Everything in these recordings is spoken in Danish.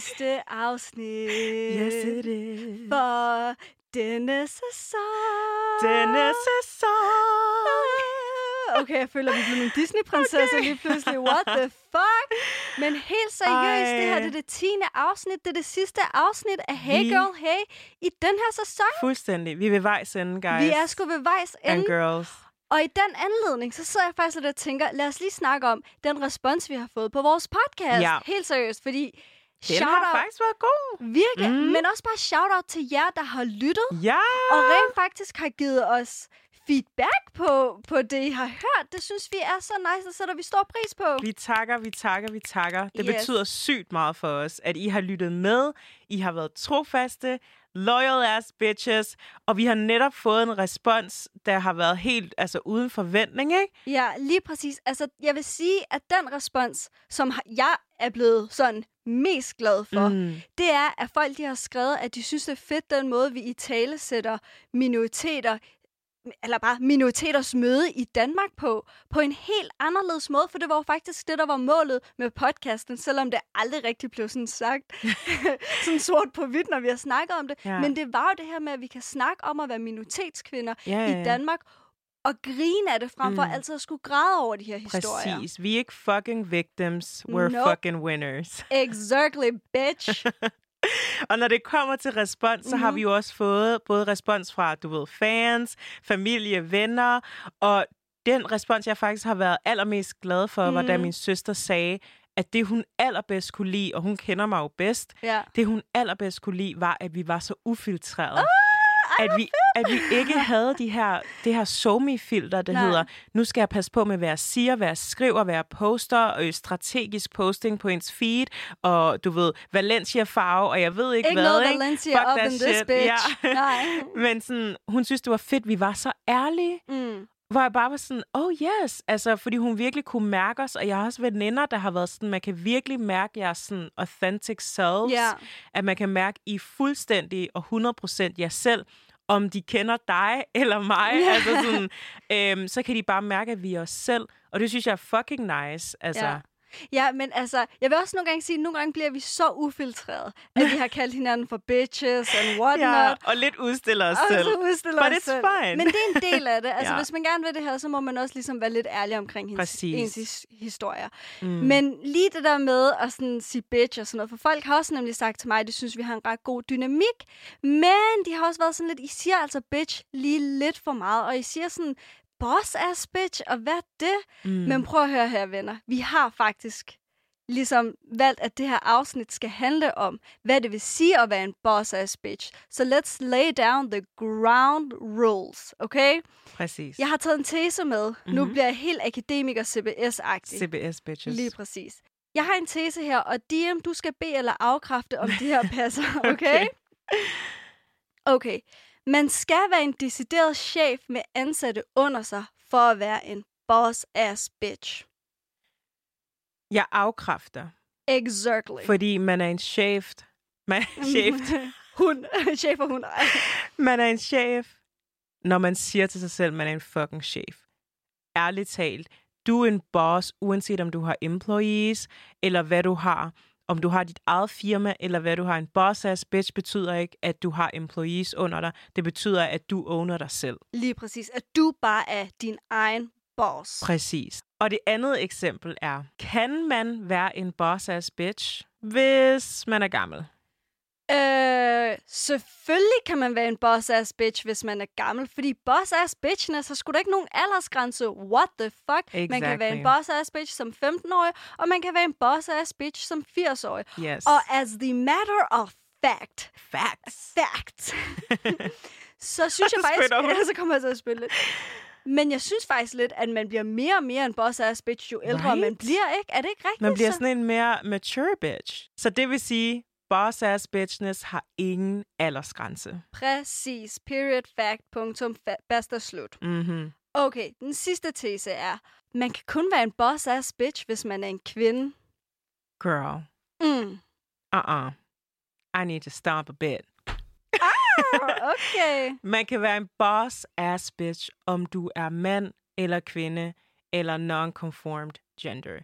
sidste afsnit Yes, it is. for denne sæson. Denne sæson. Okay, jeg føler, vi bliver nogle Disney-prinsesser okay. lige pludselig. What the fuck? Men helt seriøst, Ej. det her det er det tiende afsnit. Det er det sidste afsnit af Hey Vi- Girl Hey i den her sæson. Fuldstændig. Vi er ved vejs ende, guys. Vi er sgu ved vejs And ende. girls. Og i den anledning, så sidder jeg faktisk lidt og tænker, lad os lige snakke om den respons, vi har fået på vores podcast. Ja. Helt seriøst, fordi Den shout har faktisk været god. virkelig, Mm. men også bare shout-out til jer, der har lyttet, Ja. og rent faktisk har givet os feedback på, på det, I har hørt. Det synes vi er så nice, og sætter vi stor pris på. Vi takker, vi takker, vi takker. Det Yes. betyder sygt meget for os, at I har lyttet med. I har været trofaste, loyal ass bitches, og vi har netop fået en respons, der har været helt altså, uden forventning, ikke? Ja, lige præcis. Altså, jeg vil sige, at den respons, som jeg er blevet sådan mest glad for, Mm. det er, at folk de har skrevet, at de synes, det er fedt, den måde, vi i tale sætter minoriteter, eller bare minoriteters møde i Danmark på, på en helt anderledes måde, for det var jo faktisk det, der var målet med podcasten, selvom det aldrig rigtig blev sådan sagt, sådan sort på hvidt, når vi har snakket om det. Ja. Men det var jo det her med, at vi kan snakke om at være minoritetskvinder Ja, ja, ja. i Danmark, og grine af det, frem for Mm. altid at skulle græde over de her historier. Præcis. Vi er ikke fucking victims. We're Nope. fucking winners. Exactly, bitch. Og når det kommer til respons, så Mhm. har vi jo også fået både respons fra, du ved, fans, familie, venner, og den respons, jeg faktisk har været allermest glad for, var da Mhm. min søster sagde, at det, hun allerbedst kunne lide, og hun kender mig jo bedst, ja. det, hun allerbedst kunne lide, var, at vi var så ufiltrerede. ej, at vi, at vi ikke havde de her, det her somi-filter, der Nej. hedder, nu skal jeg passe på med, hvad jeg siger, hvad jeg skriver, hvad jeg poster, øh, strategisk posting på ens feed, og du ved, Valencia-farve, og jeg ved ikke, Ikke hvad, noget ikke? Valencia Fuck up in this shit. bitch. Ja. Nej. Men sådan, hun synes, det var fedt, vi var så ærlige, Mm. Hvor jeg bare var sådan, oh yes, altså, fordi hun virkelig kunne mærke os, og jeg har også veninder, der har været sådan, man kan virkelig mærke jeres sådan authentic selves, Ja. at man kan mærke, I fuldstændig og 100% jer selv, om de kender dig eller mig, Ja. altså sådan, øhm, så kan de bare mærke, at vi er os selv, og det synes jeg er fucking nice, altså. Ja. Ja, men altså, jeg vil også nogle gange sige, at nogle gange bliver vi så ufiltreret, at vi har kaldt hinanden for bitches and whatnot. Ja, og lidt udstiller os og selv. så udstiller But os it's selv. fine. Men det er en del af det. Altså, Ja. hvis man gerne vil det her, så må man også ligesom være lidt ærlig omkring hendes, Præcis. ens his- historier. Mm. Men lige det der med at sådan sige bitch og sådan noget, for folk har også nemlig sagt til mig, at de synes, vi har en ret god dynamik, men de har også været sådan lidt, I siger altså bitch lige lidt for meget, og I siger sådan, boss ass bitch, og hvad det? Mm. Men prøv at høre her, venner. Vi har faktisk ligesom valgt, at det her afsnit skal handle om, hvad det vil sige at være en boss ass bitch. Så let's lay down the ground rules, okay? Præcis. Jeg har taget en tese med. Mm-hmm. Nu Mhm. bliver jeg helt akademiker CBS-agtig. CBS bitches. Lige præcis. Jeg har en tese her, og DM, du skal bede eller afkræfte, om det her passer, okay? Okay. Okay. Man skal være en decideret chef med ansatte under sig, for at være en boss-ass bitch. Jeg afkræfter, Exactly. fordi man er en chef. Man er en chef. Hun. chef og hun. Man er en chef, når man siger til sig selv, man er en fucking chef. Ærligt talt, du er en boss, uanset om du har employees, eller hvad du har. Om du har dit eget firma, eller hvad du har. En boss-ass bitch betyder ikke, at du har employees under dig. Det betyder, at du owner dig selv. Lige præcis. At du bare er din egen boss. Præcis. Og det andet eksempel er, kan man være en boss-ass bitch, hvis man er gammel? Øh, selvfølgelig kan man være en boss-ass bitch, hvis man er gammel, fordi boss-ass bitchness har sgu da ikke nogen aldersgrænse. What the fuck? Man kan være en Exactly. boss-ass bitch som 15-årig, og man kan være en boss-ass bitch som 80-årig. Yes. Og as the matter of fact, facts. fact, så synes jeg Så faktisk, ja, så kommer jeg til at spille lidt. Men jeg synes faktisk lidt, at man bliver mere og mere en boss-ass bitch, jo ældre Right? man bliver, ikke? Er det ikke rigtigt? Man bliver så? sådan en mere mature bitch. Så det vil sige, boss ass bitchness har ingen aldersgrænse. Præcis. Period, fact, punktum, basta, slut. Mm-hmm. Okay, den sidste tese er, man kan kun være en boss-ass bitch, hvis man er en kvinde. Girl, Mm. uh-uh. I need to stop a bit. Ah, okay. Man kan være en boss ass bitch, om du er mand eller kvinde eller non-conformed gender.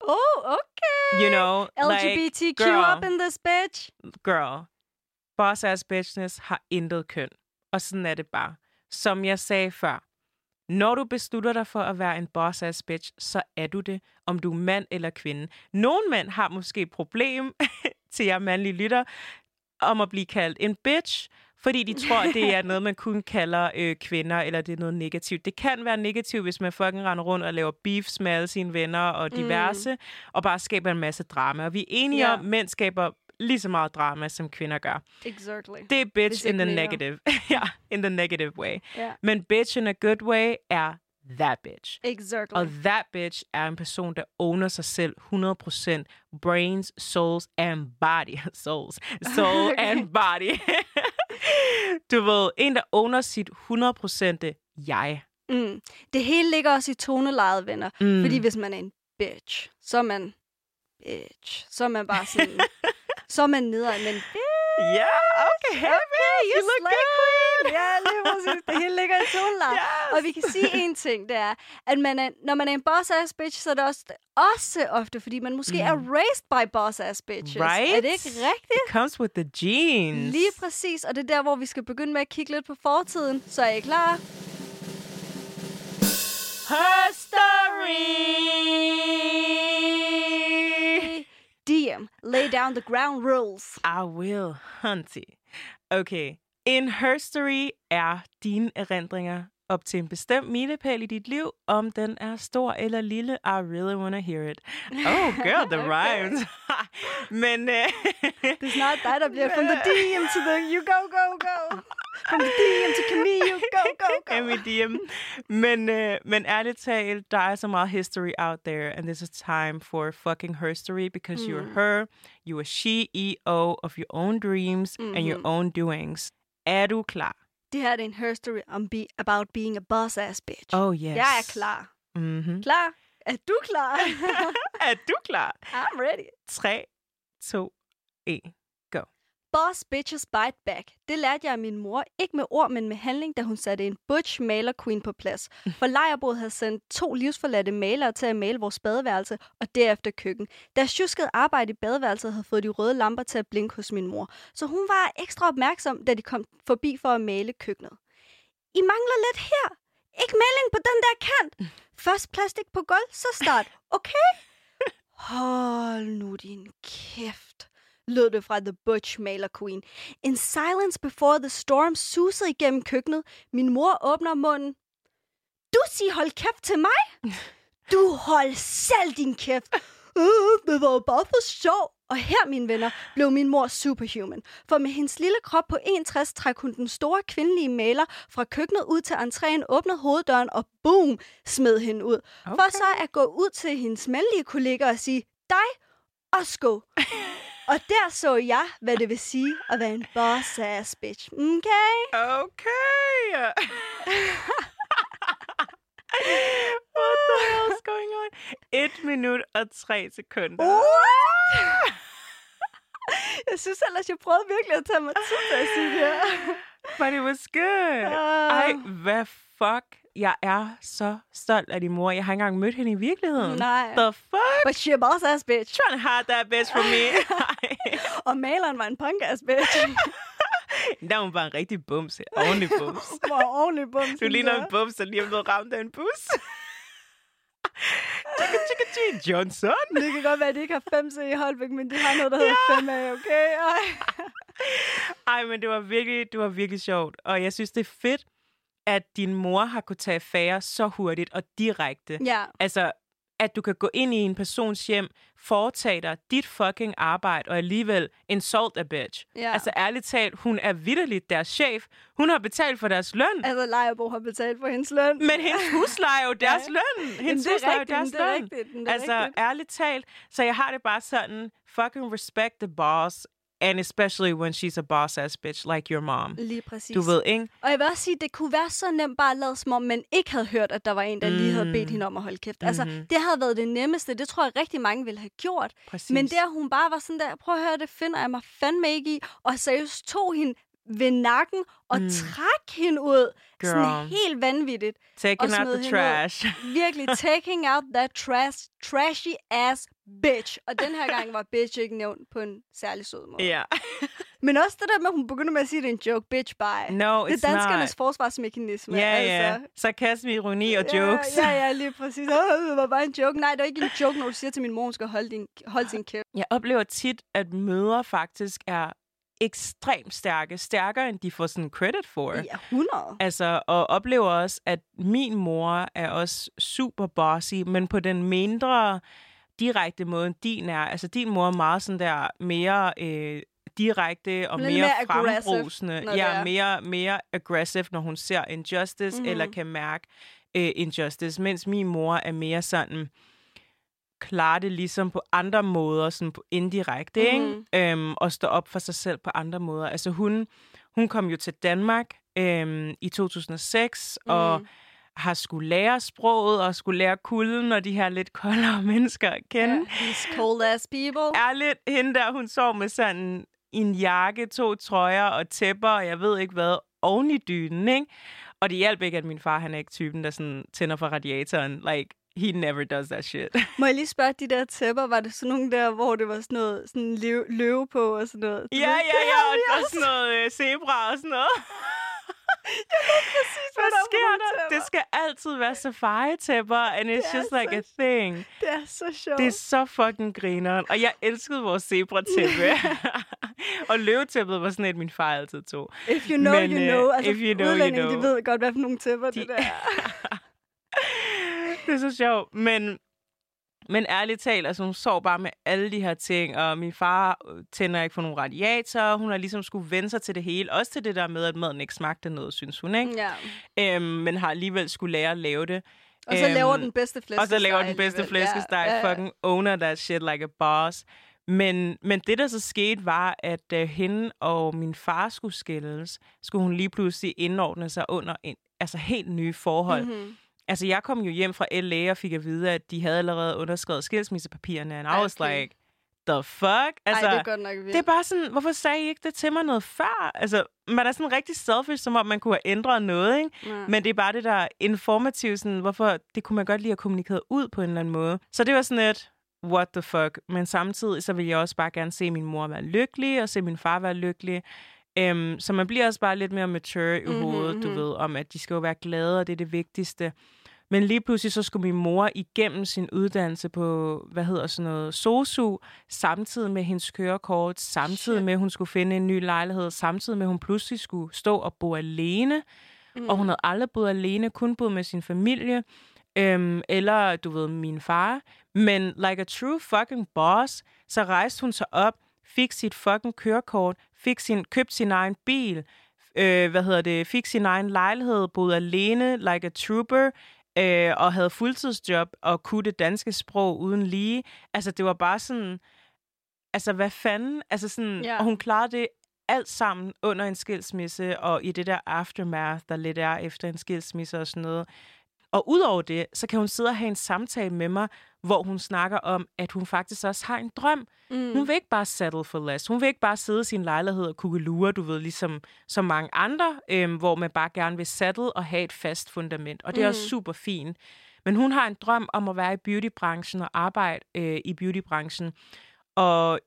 Oh, okay. You know, like, LGBTQ girl. up in this bitch. girl, boss ass bitchness har intet køn. Og sådan er det bare. Som jeg sagde før, når du beslutter dig for at være en boss ass bitch, så er du det, om du er mand eller kvinde. Nogle mænd har måske et problem til jer mandlige lytter, om at blive kaldt en bitch, fordi de tror, at det er noget, man kun kalder øh, kvinder, eller det er noget negativt. Det kan være negativt, hvis man fucking render rundt og laver beefs med alle sine venner og diverse, mm. og bare skaber en masse drama. Og vi er enige Ja. om, at mænd skaber lige så meget drama, som kvinder gør. Exactly. Det er bitch in the negative. ja, in the negative way. Ja. Men bitch in a good way er that bitch. Exactly. Og that bitch er en person, der owner sig selv 100%. Brains, souls and body. Souls. Soul Okay. and body. du ved, en, der owner sit 100% jeg. Mm. Det hele ligger også i tonelejet, venner. Mm. Fordi hvis man er en bitch, så er man bitch. Så er man bare sådan... så er man nederen, men bitch. Ja, okay. Hey, Okay, bitch, you look slay. good, queen. Ja, lige præcis. Det hele ligger i tonelejet. Yes. Og vi kan sige en ting, det er, at man er, når man er en boss-ass bitch, så er det også, også ofte, fordi man måske mm. er raised by boss-ass bitches. Right? Er det ikke rigtigt? It comes with the genes. Lige præcis, og det er der, hvor vi skal begynde med at kigge lidt på fortiden. Så er I klar? Her story. DM, lay down the ground rules. I will, hunty. Okay. En herstory er dine erindringer op til en bestemt milepæl i dit liv, om den er stor eller lille. I really wanna hear it. Oh, girl, the rhymes. Men... øh, Det er snart dig, der bliver from the DM to the you go, go, go. From the DM to Camille, go, go, go. MEDM. Men, øh, men ærligt talt, der er så meget history out there, and this is time for fucking herstory, because you're her, you are CEO of your own dreams and your own doings. Er du klar? Det her er en herstory om be, about being a boss-ass bitch. Oh, yes. Jeg er klar. Mm-hmm. Klar? Er du klar? Er du klar? I'm ready. 3, 2, 1, go. Boss bitches bite back. Det lærte jeg af min mor, ikke med ord, men med handling, da hun satte en butch maler queen på plads. For lejerbruget havde sendt to livsforladte malere til at male vores badeværelse og derefter køkken. Deres tjuskede arbejde i badeværelset havde fået de røde lamper til at blinke hos min mor. Så hun var ekstra opmærksom, da de kom forbi for at male køkkenet. I mangler lidt her. Ikke maling på den der kant. Først plastik på gulv, så start. Okay? Hold nu din kæft lød det fra The Butch Maler Queen. In silence before the storm susede igennem køkkenet. Min mor åbner munden. Du siger hold kæft til mig? Du hold selv din kæft. Øh, det var jo bare for sjov. Og her, mine venner, blev min mor superhuman. For med hendes lille krop på 61 træk hun den store kvindelige maler fra køkkenet ud til entréen, åbnede hoveddøren og boom, smed hende ud. Okay. For så at gå ud til hendes mandlige kolleger og sige, dig og sko. Og der så jeg, hvad det vil sige at være en boss-ass bitch. Okay? Okay. What the hell is going on? 1 minut og 3 sekunder. What? Jeg synes ellers, jeg prøvede virkelig at tage mig tid til at sige det her. But it was good. Ah. Ej, hvad fuck? Jeg er så stolt af din mor. Jeg har ikke engang mødt hende i virkeligheden. Nej. The fuck? But she a boss-ass bitch. Trying to hide that bitch from me. Og maleren var en punk-ass bitch. Der er hun bare en rigtig bums. Ordentlig bums. Hvor ordentlig bums. Du ligner en bums, der lige er blevet ramt af en bus. Chicka, chicka, chicka, Johnson. Det kan godt være, at de ikke har 5C i Holbæk, men de har noget, der hedder 5A, okay? Ej. Ej, men det var virkelig, det var virkelig sjovt. Og jeg synes, det er fedt, at din mor har kunne tage affære så hurtigt og direkte. Ja, Altså, at du kan gå ind i en persons hjem, foretage dig dit fucking arbejde, og alligevel insult a bitch. Ja. Altså, ærligt talt, hun er vidderligt deres chef. Hun har betalt for deres løn. altså Lejerbo har betalt for hendes løn. Men hendes husleje er jo deres Ja. løn. Hendes er husleje er jo deres er løn. rigtigt, det er altså, rigtigt. ærligt talt. Så jeg har det bare sådan, fucking respect the boss, and especially when she's a boss-ass bitch like your mom. Lige præcis. Du ved, ikke? Og jeg vil også sige, det kunne være så nemt bare at lade som om, man ikke havde hørt, at der var en, der lige havde bedt hende om at holde kæft. Altså, Mhm. det havde været det nemmeste. Det tror jeg rigtig mange ville have gjort. Præcis. Men der hun bare var sådan der, prøv at høre, det finder jeg mig fandme ikke i. Og seriøst tog hende ved nakken og Mm. trak hende ud. Girl. Sådan helt vanvittigt. Taking og out the ud. trash. Virkelig taking out that trash, trashy ass bitch. Og den her gang var bitch ikke nævnt på en særlig sød måde. Ja. Men også det der med, at hun begynder med at sige, at det er en joke. Bitch, bye. No, det it's er danskernes not. forsvarsmekanisme. Ja, ja. altså. Sarkasme, ironi og Ja, jokes. Ja, ja, lige præcis. Åh, det var bare en joke. Nej, det er ikke en joke, når du siger til min mor, hun skal holde, din, holde sin kæft. Jeg oplever tit, at mødre faktisk er ekstremt stærke. Stærkere, end de får sådan credit for. Ja, 100. Altså, og oplever også, at min mor er også super bossy, men på den mindre direkte måde, end din er. Altså, din mor er meget sådan der mere øh, direkte og mere, mere frembrusende. Ja, er. mere, mere aggressive, når hun ser injustice, mm-hmm. Mhm. eller kan mærke øh, injustice. Mens min mor er mere sådan klare det ligesom på andre måder, sådan på indirekte, Mhm. ikke? Øhm, og stå op for sig selv på andre måder. Altså hun, hun kom jo til Danmark øhm, i 2006, mm. og Mhm. har skulle lære sproget, og skulle lære kulden, og de her lidt koldere mennesker at kende. Ja, these cold ass people. Ærligt, hende der, hun sov med sådan en jakke, to trøjer og tæpper, og jeg ved ikke hvad, oven i dynen, ikke? Og det hjalp ikke, at min far, han er ikke typen, der sådan tænder for radiatoren. Like, he never does that shit. Må jeg lige spørge, de der tæpper, var det sådan nogle der, hvor det var sådan noget sådan løve, løve på og sådan noget? Ja, ved, ja, ja, og, og sådan noget øh, zebra og sådan noget. Præcis, Hvad der er for sker der? Det skal altid være safari-tæpper, and it's just like så a thing. Det er så sjovt. Det er så fucking grineren. Og jeg elskede vores zebra-tæppe. og løvetæppet var sådan et, min far altid tog. If you know, Men, you øh, know. Altså, if you know, you know. de ved godt, hvad for nogle tæpper De- det der er. Det er så sjovt. Men, men ærligt talt, altså hun sov bare med alle de her ting, og min far øh, tænder ikke for nogle radiatorer. Hun har ligesom skulle vende sig til det hele. Også til det der med, at maden ikke smagte noget, synes hun, ikke? Ja. Øhm, men har alligevel skulle lære at lave det. Og så laver Øhm, den bedste flæskesteg. Og så laver den bedste flæskesteg. Ja, ja, ja. Fucking owner that shit like a boss. Men, men det, der så skete, var, at uh, hende og min far skulle skilles. Skulle hun lige pludselig indordne sig under en altså helt nye forhold. Mm-hmm. Altså, jeg kom jo hjem fra LA og fik at vide, at de havde allerede underskrevet skilsmissepapirerne. And I was Okay. like, the fuck? Altså, Ej, det er godt nok vildt. det er bare sådan, hvorfor sagde I ikke det til mig noget før? Altså, man er sådan rigtig selfish, som om man kunne have ændret noget, ikke? Ja. Men det er bare det der informative, sådan, hvorfor det kunne man godt lide at kommunikere ud på en eller anden måde. Så det var sådan et, what the fuck. Men samtidig så vil jeg også bare gerne se min mor være lykkelig, og se min far være lykkelig. Um, så man bliver også bare lidt mere mature i Mhm, hovedet, du mhm. ved, om at de skal jo være glade, og det er det vigtigste. Men lige pludselig så skulle min mor igennem sin uddannelse på, hvad hedder sådan noget, SOSU, samtidig med hendes kørekort, samtidig Shit. med, at hun skulle finde en ny lejlighed, samtidig med, at hun pludselig skulle stå og bo alene. Mm. Og hun havde aldrig boet alene, kun boet med sin familie. Øhm, eller, du ved, min far. Men like a true fucking boss, så rejste hun sig op, fik sit fucking kørekort, fik sin, købte sin egen bil, øh, hvad hedder det, fik sin egen lejlighed, boede alene, like a trooper, øh, og havde fuldtidsjob og kunne det danske sprog uden lige. Altså, det var bare sådan, altså, hvad fanden? Altså sådan, Ja. og hun klarede det alt sammen under en skilsmisse, og i det der aftermath, der lidt er efter en skilsmisse og sådan noget. Og udover det, så kan hun sidde og have en samtale med mig, hvor hun snakker om, at hun faktisk også har en drøm. Mm. Hun vil ikke bare settle for less. Hun vil ikke bare sidde i sin lejlighed og kugelure, du ved, ligesom så mange andre, øhm, hvor man bare gerne vil settle og have et fast fundament. Og det er også Mm. super fint. Men hun har en drøm om at være i beautybranchen og arbejde øh, i beautybranchen. Og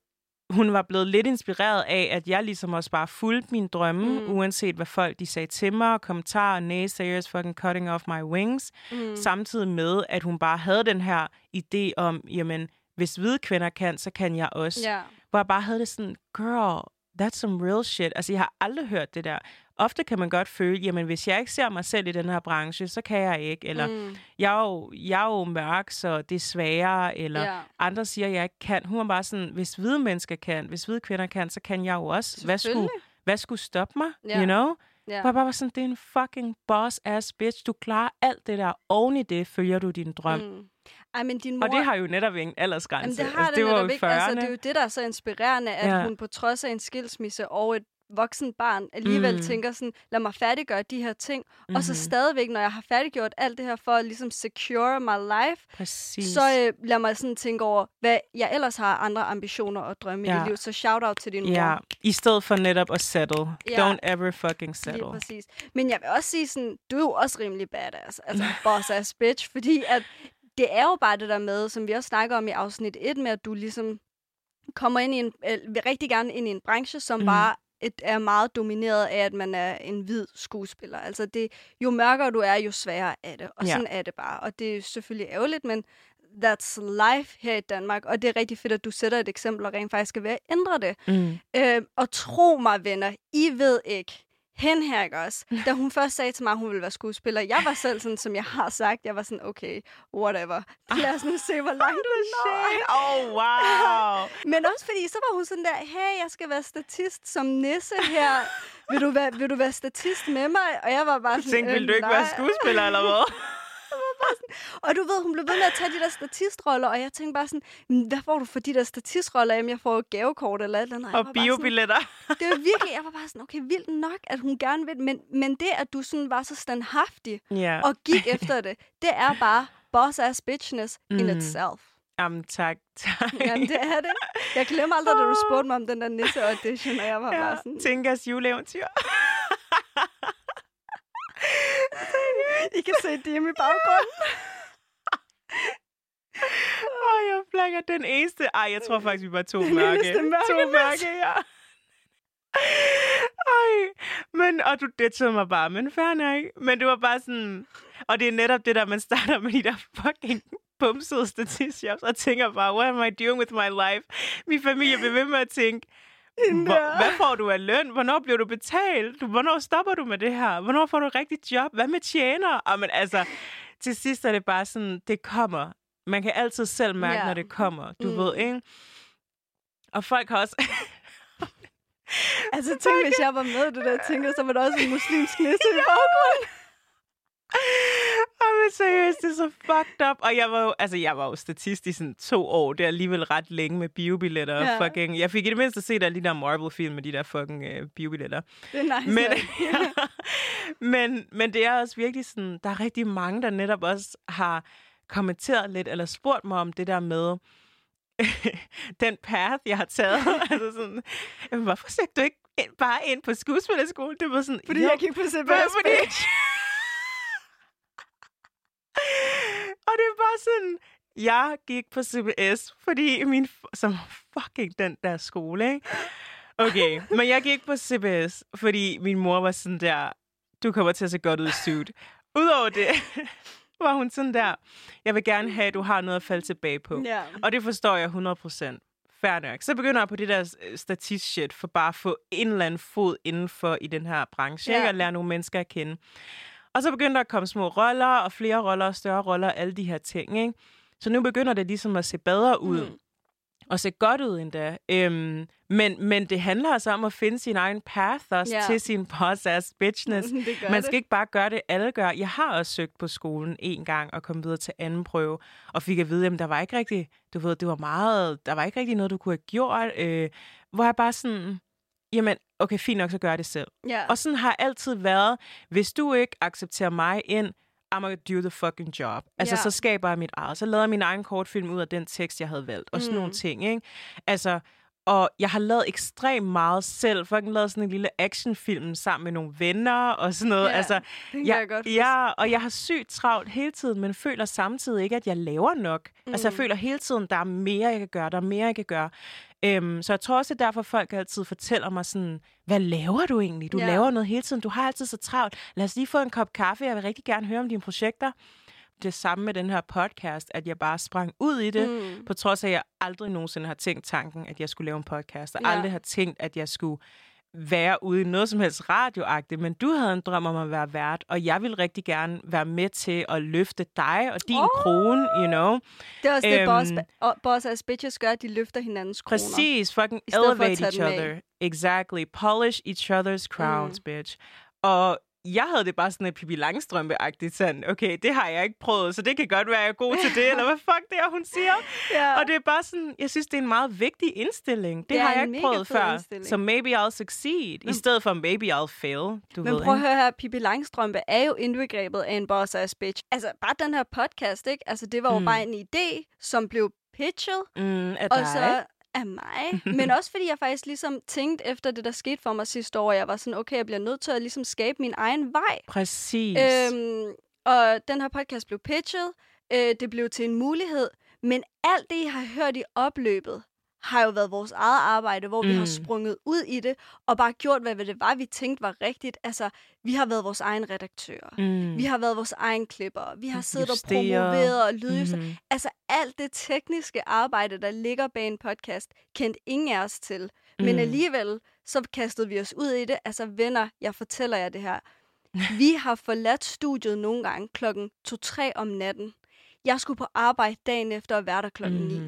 hun var blevet lidt inspireret af, at jeg ligesom også bare fulgte mine drømme, Mm. uanset hvad folk de sagde til mig, kommentarer, naysayers, fucking cutting off my wings. Mm. Samtidig med, at hun bare havde den her idé om, jamen, hvis hvide kvinder kan, så kan jeg også. Ja. Hvor jeg bare havde det sådan, girl, that's some real shit. Altså, jeg har aldrig hørt det der. Ofte kan man godt føle, jamen, hvis jeg ikke ser mig selv i den her branche, så kan jeg ikke. Eller, Mm. jeg, er jo, jeg er jo mørk, så det er sværere. Eller, Ja. andre siger, jeg ikke kan. Hun var bare sådan, hvis hvide mennesker kan, hvis hvide kvinder kan, så kan jeg jo også. Hvad skulle, hvad skulle stoppe mig? Ja. You know? Ja. Hvor jeg bare var sådan, det er en fucking boss-ass bitch. Du klarer alt det der. Oven i det følger du din drøm. Mm. Ej, men din mor... Og det har jo netop ingen aldersgrænse. Jamen, det har altså, det, det var jo ikke. Altså, 40'erne. det er jo det, der er så inspirerende, at ja. hun på trods af en skilsmisse og et voksen barn alligevel Mm. tænker sådan, lad mig færdiggøre de her ting, mm-hmm. og så Mhm. stadigvæk, når jeg har færdiggjort alt det her for at ligesom secure my life, Præcis. så øh, lad mig sådan tænke over, hvad jeg ellers har andre ambitioner og drømme ja. i Ja. mit liv. Så shout out til din mor. Ja, i stedet for netop at settle. Ja. Don't ever fucking settle. Lige præcis. Men jeg vil også sige sådan, du er jo også rimelig badass. Altså, boss ass bitch. Fordi at det er jo bare det der med, som vi også snakker om i afsnit 1, med at du ligesom kommer ind i en, øh, vil rigtig gerne ind i en branche, som mm. bare et, er meget domineret af, at man er en hvid skuespiller. Altså, det, jo mørkere du er, jo sværere er det. Og Ja. sådan er det bare. Og det er selvfølgelig ærgerligt, men that's life her i Danmark. Og det er rigtig fedt, at du sætter et eksempel og rent faktisk er ved at ændre det. Mm. Øh, og tro mig, venner, I ved ikke, hen her, ikke også? Da hun først sagde til mig, at hun ville være skuespiller, jeg var selv sådan, som jeg har sagt, jeg var sådan, okay, whatever. Lad os nu se, hvor langt du når. Oh, wow. Men også fordi, så var hun sådan der, hey, jeg skal være statist som nisse her. Vil du være, vil du være statist med mig? Og jeg var bare sådan, tænkte, øh, ville du ikke være nej. skuespiller, eller hvad? Og du ved, hun blev ved med at tage de der statistroller, og jeg tænkte bare sådan, "Men hvad får du for de der statistroller? Jamen, jeg får jo gavekort eller et eller andet. Og bare sådan, biobilletter. det var virkelig, jeg var bare sådan, okay, vildt nok, at hun gerne vil, men, men det, at du sådan var så standhaftig Ja. og gik efter det, det er bare boss ass bitchness mm. in itself. Jamen, tak, tak. Jamen, det er det. Jeg glemmer aldrig, da du spurgte mig om den der nisse audition, og jeg var bare Ja, sådan, Tinkas juleeventyr. I kan se dem i baggrunden. Åh, oh, jeg flækker den eneste. Ej, jeg tror faktisk, vi var to Den mørke. To mørke, ja. Ej, men, og du ditchede mig bare, men fair nok. Men det var bare sådan, og det er netop det der, man starter med de der fucking bumsede statistjobs, og tænker bare, what am I doing with my life? Min familie bliver ved med at tænke, hvor, hvad får du af løn? Hvornår bliver du betalt? Hvornår stopper du med det her? Hvornår får du et rigtigt job? Hvad med tjener? Og men altså, til sidst er det bare sådan, det kommer. Man kan altid selv mærke, Ja. når det kommer. Du Mm. ved, ikke? Og folk har også... Altså, tænk, hvis jeg var med i det der, tænker, så var der også en muslimsk nisse i baggrunden. Men seriøst, det er så fucked up. Og jeg var jo, altså, jeg var jo statist i sådan to år. Det er alligevel ret længe med biobilletter. Ja. Ja. Fucking, jeg fik i det mindste set alle de der Marvel-film med de der fucking uh, biobilletter. Det er nice. Men, men, men det er også virkelig sådan, der er rigtig mange, der netop også har kommenteret lidt, eller spurgt mig om det der med, den path, jeg har taget. altså sådan, jamen, hvorfor søgte du ikke ind, bare ind på skuespillerskole? Det var sådan, Fordi jo, jeg gik på CBS, fordi... og det er bare sådan, jeg gik på CBS, fordi min... Som fucking den der skole, ikke? Okay, men jeg gik på CBS, fordi min mor var sådan der, du kommer til at se godt ud i suit. Udover det, var hun sådan der, jeg vil gerne have, at du har noget at falde tilbage på. Ja. Og det forstår jeg 100%. Fair nok. Så begynder jeg på det der statist-shit, for bare at få en eller anden fod indenfor i den her branche, ja. og lære nogle mennesker at kende. Og så begynder der at komme små roller, og flere roller, og større roller, alle de her ting, ikke? Så nu begynder det ligesom at se bedre ud. Mm. Og se godt ud endda. Øhm, men, men det handler altså om at finde sin egen path også ja. til sin boss-ass bitchness. Det Man det. skal ikke bare gøre det, alle gør. Jeg har også søgt på skolen en gang og kom videre til anden prøve, og fik at vide, at der var ikke rigtig, du ved, det var meget, der var ikke rigtig noget, du kunne have gjort, øh, hvor jeg bare sådan, jamen, okay, fint nok, så gør jeg det selv. Ja. Og sådan har altid været, hvis du ikke accepterer mig ind, I'm gonna do the fucking job. Altså, Ja. så skaber jeg mit eget. Så lavede jeg min egen kortfilm ud af den tekst, jeg havde valgt. Og sådan Mm. nogle ting, ikke? Altså, og jeg har lavet ekstremt meget selv. Fucking lavet sådan en lille actionfilm sammen med nogle venner og sådan noget. Ja, altså, det kan ja, jeg godt ja, og jeg har sygt travlt hele tiden, men føler samtidig ikke, at jeg laver nok. Mm. Altså, jeg Mm. føler hele tiden, der er mere, jeg kan gøre. Der er mere, jeg kan gøre. Øhm, så jeg tror også, det er derfor, folk altid fortæller mig sådan, hvad laver du egentlig? Du Ja. laver noget hele tiden. Du har altid så travlt. Lad os lige få en kop kaffe. Jeg vil rigtig gerne høre om dine projekter. Det samme med den her podcast, at jeg bare sprang ud i det, Mm. på trods af, at jeg aldrig nogensinde har tænkt tanken, at jeg skulle lave en podcast, og ja. aldrig har tænkt, at jeg skulle være ude i noget som helst radioagtigt, men du havde en drøm om at være vært, og jeg vil rigtig gerne være med til at løfte dig og din oh. krone, you know. Det er også det, boss, Øhm, og boss as bitches gør, at de løfter hinandens kroner. Præcis, fucking elevate each dem af. other. Exactly. Polish each other's crowns, mm. bitch. Og jeg havde det bare sådan et Pippi Langstrømpe-agtigt sådan, okay, det har jeg ikke prøvet, så det kan godt være, at jeg er god til det, eller hvad fuck det er, hun siger. Ja. Og det er bare sådan, jeg synes, det er en meget vigtig indstilling. Det, Det har jeg en ikke prøvet før. indstilling. Så maybe I'll succeed, i stedet for maybe I'll fail. Du Men ved, prøv at høre her, Pippi Langstrømpe er jo indbegrebet af en boss ass bitch. Altså, bare den her podcast, ikke? Altså, det var jo Mm. bare en idé, som blev pitchet, Mm, at og dig. så af mig. Men også fordi jeg faktisk ligesom tænkte efter det, der skete for mig sidste år, jeg var sådan, okay, jeg bliver nødt til at ligesom skabe min egen vej. Præcis. Øhm, og den her podcast blev pitchet, øh, det blev til en mulighed, men alt det, I har hørt i opløbet, har jo været vores eget arbejde, hvor mm. vi har Mm. sprunget ud i det, og bare gjort, hvad det var, vi tænkte var rigtigt. Altså, vi har været vores egen redaktører. mm. Vi har været vores egen klipper. Vi har siddet og Justere. promoveret og lydjusteret. Mhm. Altså, alt det tekniske arbejde, der ligger bag en podcast, kendte ingen af os til. Men Mm. alligevel, så kastede vi os ud i det. Altså, venner, jeg fortæller jer det her. Vi har forladt studiet nogle gange klokken 2-3 om natten. Jeg skulle på arbejde dagen efter at være der klokken 9.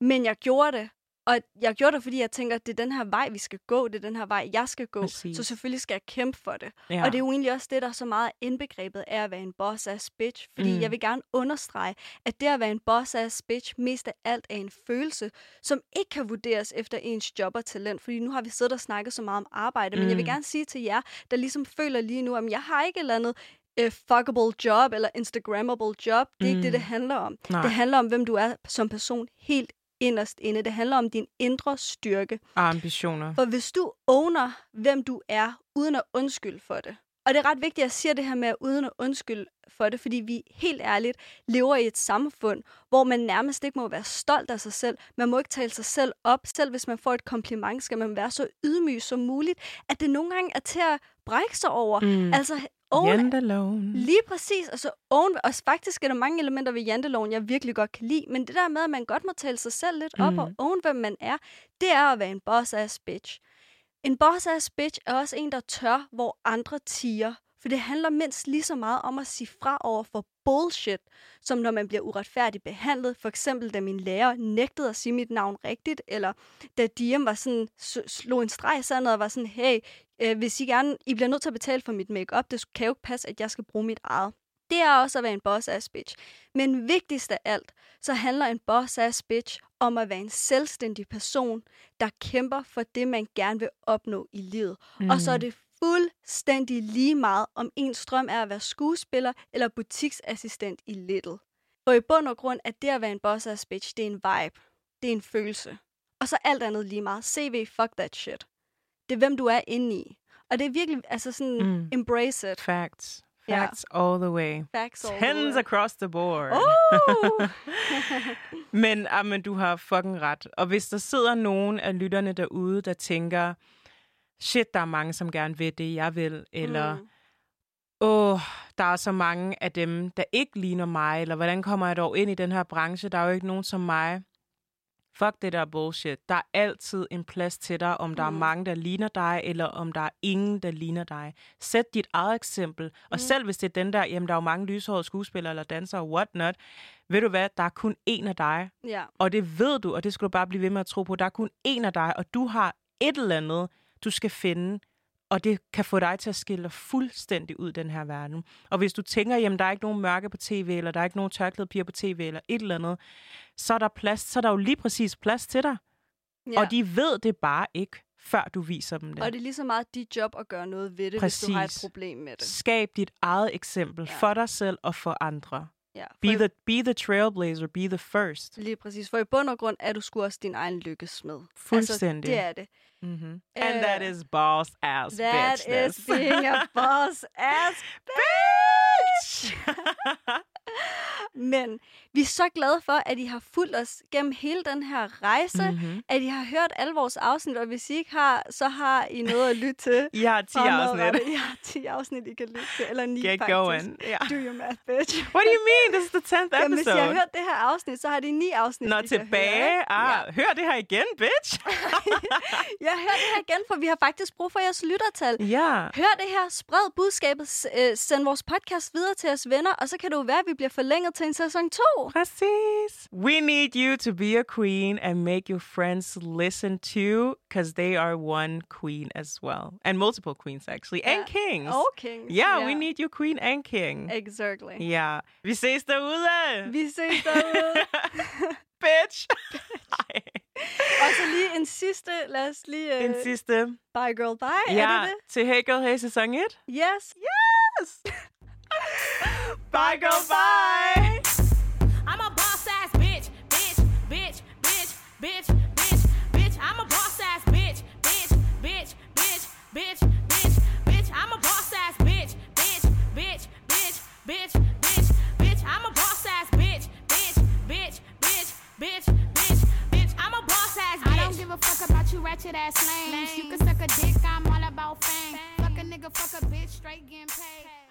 Men jeg gjorde det. Og jeg gjorde det, fordi jeg tænker, at det er den her vej, vi skal gå. Det er den her vej, jeg skal gå. Præcis. Så selvfølgelig skal jeg kæmpe for det. Ja. Og det er jo egentlig også det, der er så meget indbegrebet af at være en boss-ass bitch. Fordi Mm. mm. jeg vil gerne understrege, at det at være en boss-ass bitch mest af alt er en følelse, som ikke kan vurderes efter ens job og talent. Fordi nu har vi siddet og snakket så meget om arbejde. Men jeg vil Mm. gerne sige til jer, der ligesom føler lige nu, at jeg har ikke et eller andet uh, fuckable job eller instagrammable job. Det er mm. ikke det, det Mm. handler om. Nej. Det handler om, hvem du er som person helt inderst inde. Det handler om din indre styrke. Og ambitioner. For hvis du owner, hvem du er, uden at undskylde for det, og det er ret vigtigt, at jeg siger det her med uden at undskylde for det, fordi vi helt ærligt lever i et samfund, hvor man nærmest ikke må være stolt af sig selv. Man må ikke tale sig selv op. Selv hvis man får et kompliment, skal man være så ydmyg som muligt, at det nogle gange er til at brække sig over. Mm. Altså, own Jantelone. Lige præcis. Altså, oven, og faktisk er der mange elementer ved janteloven, jeg virkelig godt kan lide. Men det der med, at man godt må tale sig selv lidt op Mhm. og oven, hvem man er, det er at være en boss-ass bitch. En boss-ass bitch er også en, der tør, hvor andre tiger. For det handler mindst lige så meget om at sige fra over for bullshit, som når man bliver uretfærdigt behandlet. For eksempel, da min lærer nægtede at sige mit navn rigtigt, eller da Diem var sådan, slog en streg i sandet og var sådan, hey, øh, hvis I gerne, I bliver nødt til at betale for mit makeup, det kan jo ikke passe, at jeg skal bruge mit eget. Det er også at være en boss-ass bitch. Men vigtigst af alt, så handler en boss-ass bitch om at være en selvstændig person, der kæmper for det, man gerne vil opnå i livet. Mm. Og så er det fuldstændig lige meget, om ens drøm er at være skuespiller eller butiksassistent i Little. For i bund og grund, at det at være en boss-ass bitch, det er en vibe. Det er en følelse. Og så alt andet lige meget. CV, fuck that shit. Det er, hvem du er inde i. Og det er virkelig, altså sådan, Mm. embrace it. Facts. Facts all the way. Facts all the Tens way. across the board. Oh! men, ah, men du har fucking ret. Og hvis der sidder nogen af lytterne derude, der tænker, shit, der er mange, som gerne vil det, jeg vil, eller Mm. åh, oh, der er så mange af dem, der ikke ligner mig, eller hvordan kommer jeg dog ind i den her branche? Der er jo ikke nogen som mig. Fuck det der bullshit. Der er altid en plads til dig, om der mm. er mange, der ligner dig, eller om der er ingen, der ligner dig. Sæt dit eget eksempel. Og Mm. selv hvis det er den der, jamen der er jo mange lyshårede skuespillere eller dansere, what not. Ved du hvad, der er kun én af dig. Ja. Og det ved du, og det skal du bare blive ved med at tro på. Der er kun én af dig, og du har et eller andet, du skal finde, og det kan få dig til at skille dig fuldstændig ud den her verden. Og hvis du tænker, jamen der er ikke nogen mørke på tv, eller der er ikke nogen tørklæde piger på tv, eller et eller andet, så er der plads, så er der jo lige præcis plads til dig. ja. Og de ved det bare ikke, før du viser dem det. Og det er lige så meget dit job at gøre noget ved det, hvis du har et Præcis. problem med det. Skab dit eget eksempel Ja. for dig selv og for andre. Ja. Be i- the, be the trailblazer, be the first. Lige præcis. For i bund og grund er du sgu også din egen lykkesmed. Fuldstændig. Altså, det er det. Mm-hmm. And that Øh, is boss ass That bitchness. is being a boss ass bitch! Men vi er så glade for, at I har fulgt os gennem hele den her rejse, mm. mm-hmm. at I har hørt alle vores afsnit, og hvis I ikke har, så har I noget at lytte til. I har 10 fremadrettet. afsnit. I har 10 afsnit, I kan lytte til, eller 9 Get faktisk. going. Yeah. Do your math, bitch. What do you mean? This is the 10th episode. Jamen, hvis I har hørt det her afsnit, så har de 9 afsnit, Nå, tilbage. høre? Ah, hør det her igen, bitch. Ja, hør det her igen, for vi har faktisk brug for jeres lyttertal. ja. Hør det her, spred budskabet, øh, send vores podcast videre til jeres venner, og så kan det jo være, at vi bliver forlænget til en sæson 2. Præcis. We need you to be a queen and make your friends listen too, because they are one queen as well. And multiple queens, actually. And Ja. kings. Og kings. Yeah, ja. we need you queen and king. Exactly. Ja. Vi ses derude. Vi ses derude. Bitch. Ej. Og så lige en sidste, lad os lige... En øh, sidste. Bye Girl Bye, Ja, er det det? til Hey Girl Hey sæson 1. Yes. Yes! Bye, girl, bye! Bitch, bitch, bitch. I'm a boss ass bitch, bitch, bitch, bitch, bitch, bitch, bitch. I'm a boss ass bitch, bitch, bitch, bitch, bitch, bitch, bitch. I'm a boss ass bitch, bitch, bitch, bitch, bitch, bitch, bitch. I'm a boss ass bitch. I don't give a fuck about you ratchet ass lames. You can suck a dick, I'm all about fame. Fuck a nigga, fuck a bitch, straight getting paid.